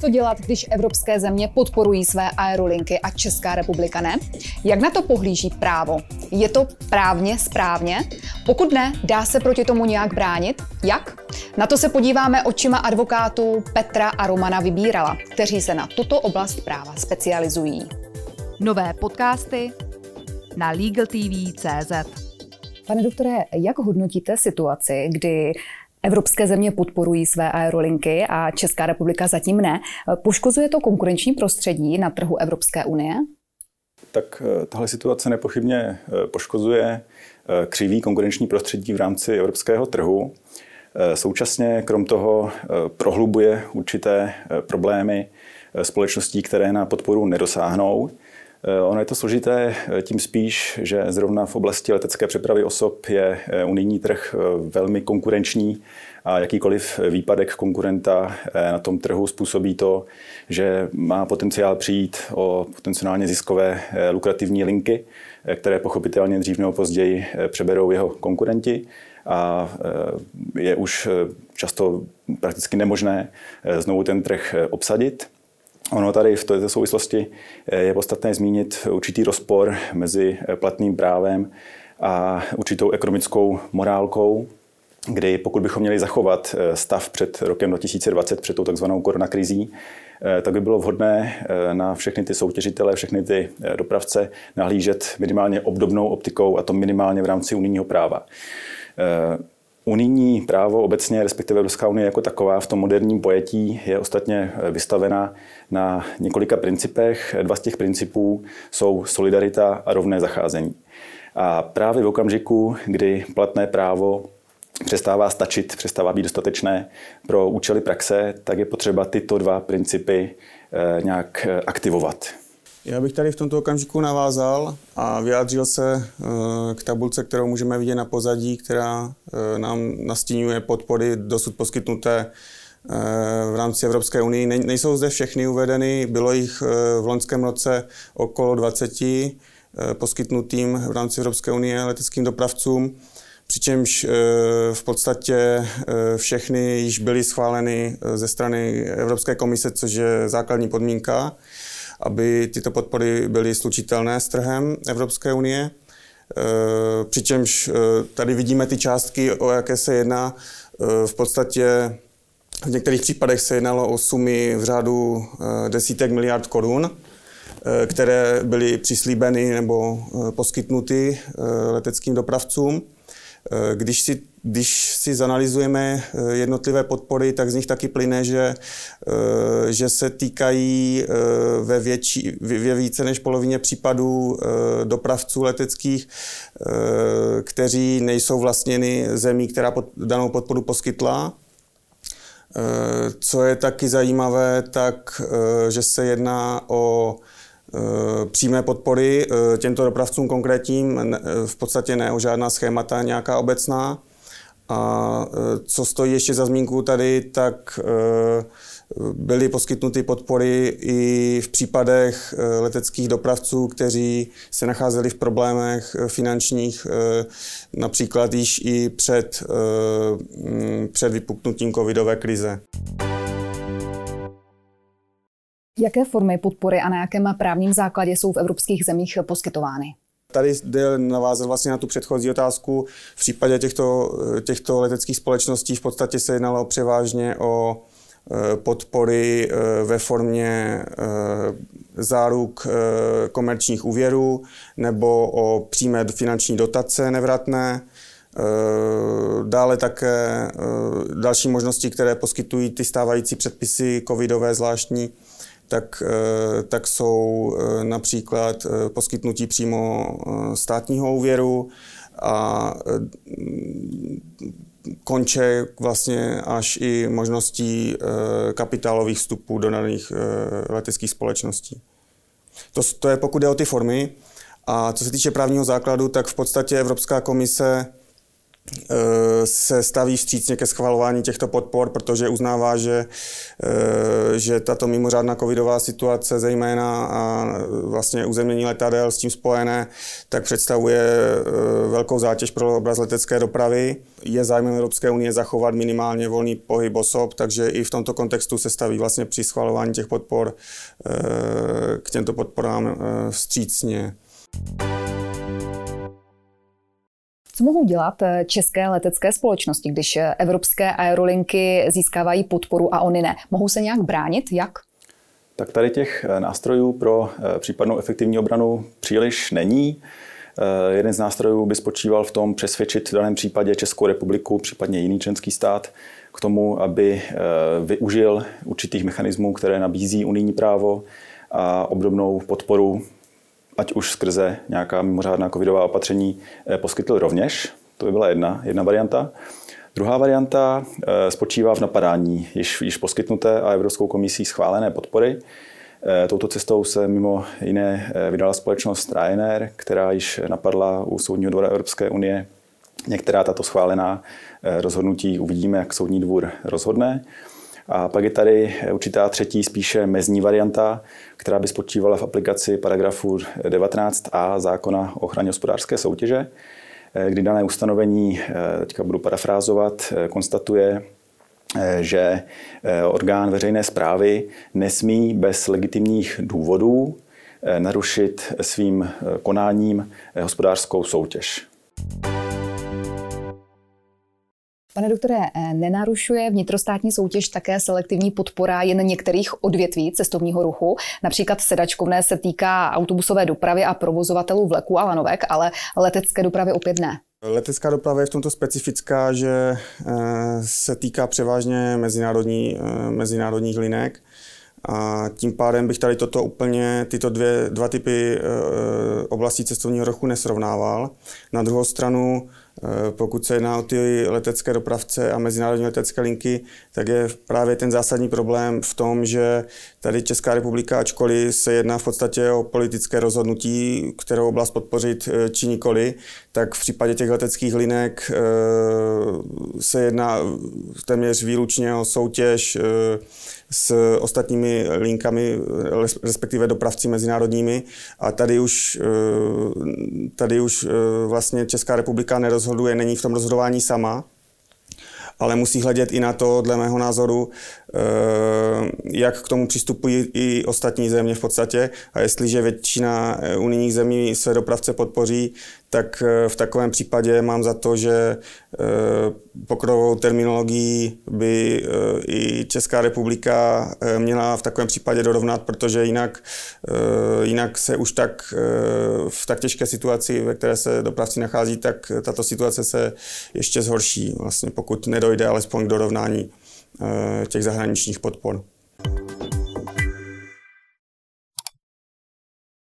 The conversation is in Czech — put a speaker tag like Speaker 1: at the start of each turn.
Speaker 1: Co dělat, když evropské země podporují své aerolinky a Česká republika ne? Jak na to pohlíží právo? Je to právně správně? Pokud ne, dá se proti tomu nějak bránit? Jak? Na to se podíváme očima advokátů Petra a Romana Vybírala, kteří se na tuto oblast práva specializují.
Speaker 2: Nové podcasty na LegalTV.cz
Speaker 1: Pane doktore, jak hodnotíte situaci, kdy Evropské země podporují své aerolinky a Česká republika zatím ne. Poškozuje to konkurenční prostředí na trhu Evropské unie?
Speaker 3: Tak eh, tahle situace nepochybně eh, poškozuje eh, křivý konkurenční prostředí v rámci evropského trhu. Současně krom toho prohlubuje určité problémy společností, které na podporu nedosáhnou. Ono je to složité tím spíš, že zrovna v oblasti letecké přepravy osob je unijní trh velmi konkurenční a jakýkoliv výpadek konkurenta na tom trhu způsobí to, že má potenciál přijít o potenciálně ziskové lukrativní linky, které pochopitelně dřív nebo později přeberou jeho konkurenti a je už často prakticky nemožné znovu ten trh obsadit. Ono tady v této souvislosti eh, je podstatné zmínit určitý rozpor mezi eh, platným právem a určitou ekonomickou morálkou, kdy pokud bychom měli zachovat eh, stav před rokem 2020, před tou takzvanou koronakrizí, tak by bylo vhodné na všechny ty soutěžitele, všechny ty dopravce nahlížet minimálně obdobnou optikou a to minimálně v rámci unijního práva. Unijní právo obecně, respektive Evropská unie jako taková v tom moderním pojetí je ostatně vystavena na několika principech. Dva z těch principů jsou solidarita a rovné zacházení. A právě v okamžiku, kdy platné právo přestává stačit, přestává být dostatečné pro účely praxe, tak je potřeba tyto dva principy eh, nějak eh, aktivovat.
Speaker 4: Já bych tady v tomto okamžiku navázal a vyjádřil se eh, k tabulce, kterou můžeme vidět na pozadí, která eh, nám nastínuje podpory dosud poskytnuté eh, v rámci Evropské unie. Nejsou zde všechny uvedeny, bylo jich v loňském roce okolo 20 poskytnutým v rámci Evropské unie leteckým dopravcům, přičemž v podstatě všechny již byly schváleny ze strany Evropské komise, což je základní podmínka aby tyto podpory byly slučitelné s trhem Evropské unie. E, přičemž e, tady vidíme ty částky, o jaké se jedná. E, v podstatě v některých případech se jednalo o sumy v řádu desítek miliard korun, které byly přislíbeny nebo poskytnuty leteckým dopravcům. Když si, když si zanalizujeme eh, jednotlivé podpory, tak z nich taky plyne, že, eh, že se týkají ve, větší, ve více než polovině případů dopravců leteckých, kteří nejsou vlastněny zemí, která pod, danou podporu poskytla. Co je taky zajímavé, tak že se jedná o Eh, přímé podpory eh, těmto dopravcům konkrétním, eh, v podstatě ne o žádná schémata nějaká obecná. A co stojí ještě za zmínku tady, tak byly poskytnuty podpory i v případech leteckých dopravců, kteří se nacházeli v problémech finančních, například již i před, před vypuknutím covidové krize.
Speaker 1: Jaké formy podpory a na jakém právním základě jsou v evropských zemích poskytovány?
Speaker 4: Tady jde navázat vlastně na tu předchozí otázku. V případě těchto, těchto leteckých společností v podstatě se jednalo převážně o e, podpory e, ve formě e, záruk komerčních úvěrů nebo o přímé finanční dotace nevratné. Dále také další možnosti, které poskytují ty stávající předpisy covidové zvláštní, tak, eh, tak jsou eh, například eh, poskytnutí přímo státního úvěru a konče vlastně až i možností kapitálových vstupů do daných leteckých společností. To, to je pokud jde o ty formy. A co se týče právního základu, tak v podstatě Evropská komise se staví vstřícně ke schvalování těchto podpor, protože uznává, že, eh, že tato mimořádná covidová situace, zejména a vlastně uzemnění letadel s tím spojené, tak představuje eh, velkou zátěž pro obraz letecké dopravy. Je zájmem Evropské unie zachovat minimálně volný pohyb osob, takže i v tomto kontextu se staví vlastně při schvalování těch podpor k těmto podporám vstřícně.
Speaker 1: Co mohou dělat eh, české letecké společnosti, když eh, evropské aerolinky získávají podporu a oni ne? Mohou se nějak bránit? Jak?
Speaker 3: Tak tady těch eh, nástrojů pro případnou efektivní obranu příliš není. Jeden z nástrojů by spočíval v tom přesvědčit v daném případě Českou republiku, případně jiný členský stát, k tomu, aby využil určitých mechanismů, které nabízí unijní právo a obdobnou podporu ať už skrze nějaká mimořádná covidová opatření, eh, poskytl rovněž. To by byla jedna, jedna varianta. Druhá varianta eh, spočívá v napadání již, již poskytnuté a Evropskou komisí schválené podpory. Eh, touto cestou se mimo jiné vydala společnost Ryanair, která již napadla u Soudního dvora Evropské unie. Některá tato schválená rozhodnutí uvidíme, jak Soudní dvůr rozhodne. A pak je tady určitá třetí, spíše mezní varianta, která by spočívala v aplikaci paragrafu 19a zákona o ochraně hospodářské soutěže, kdy dané ustanovení, teďka budu parafrázovat, konstatuje, že orgán veřejné zprávy nesmí bez legitimních důvodů narušit svým konáním hospodářskou soutěž.
Speaker 1: Pane doktore, eh, nenarušuje vnitrostátní soutěž také selektivní podpora jen některých odvětví cestovního ruchu? Například sedačkovné se týká autobusové dopravy a provozovatelů vleků a lanovek, ale letecké dopravy opět ne.
Speaker 4: Letecká doprava je v tomto specifická, že eh, se týká převážně mezinárodní, eh, mezinárodních linek. A tím pádem bych tady toto úplně, tyto dvě, dva typy oblastí cestovního ruchu nesrovnával. Na druhou stranu pokud se jedná o ty letecké dopravce a mezinárodní letecké linky, tak je právě ten zásadní problém v tom, že tady Česká republika, ačkoliv se jedná v podstatě o politické rozhodnutí, kterou oblast podpořit eh, či nikoli, tak v případě těch leteckých linek eh, se jedná téměř výlučně o soutěž s ostatními linkami, respektive dopravci mezinárodními. A tady už, tady už vlastně Česká republika nerozhoduje rozhoduje, není v tom rozhodování sama, ale musí hledět i na to, dle mého názoru, Eh, jak k tomu přistupují i ostatní země v podstatě. A jestliže většina eh, unijních zemí své dopravce podpoří, tak eh, v takovém případě mám za to, že pokrovou terminologií by i Česká republika měla v takovém případě dorovnat, protože jinak, jinak se už tak v tak těžké situaci, ve které se dopravci nachází, tak tato situace se ještě zhorší, vlastně pokud nedojde alespoň k dorovnání Eh, těch zahraničních podpor.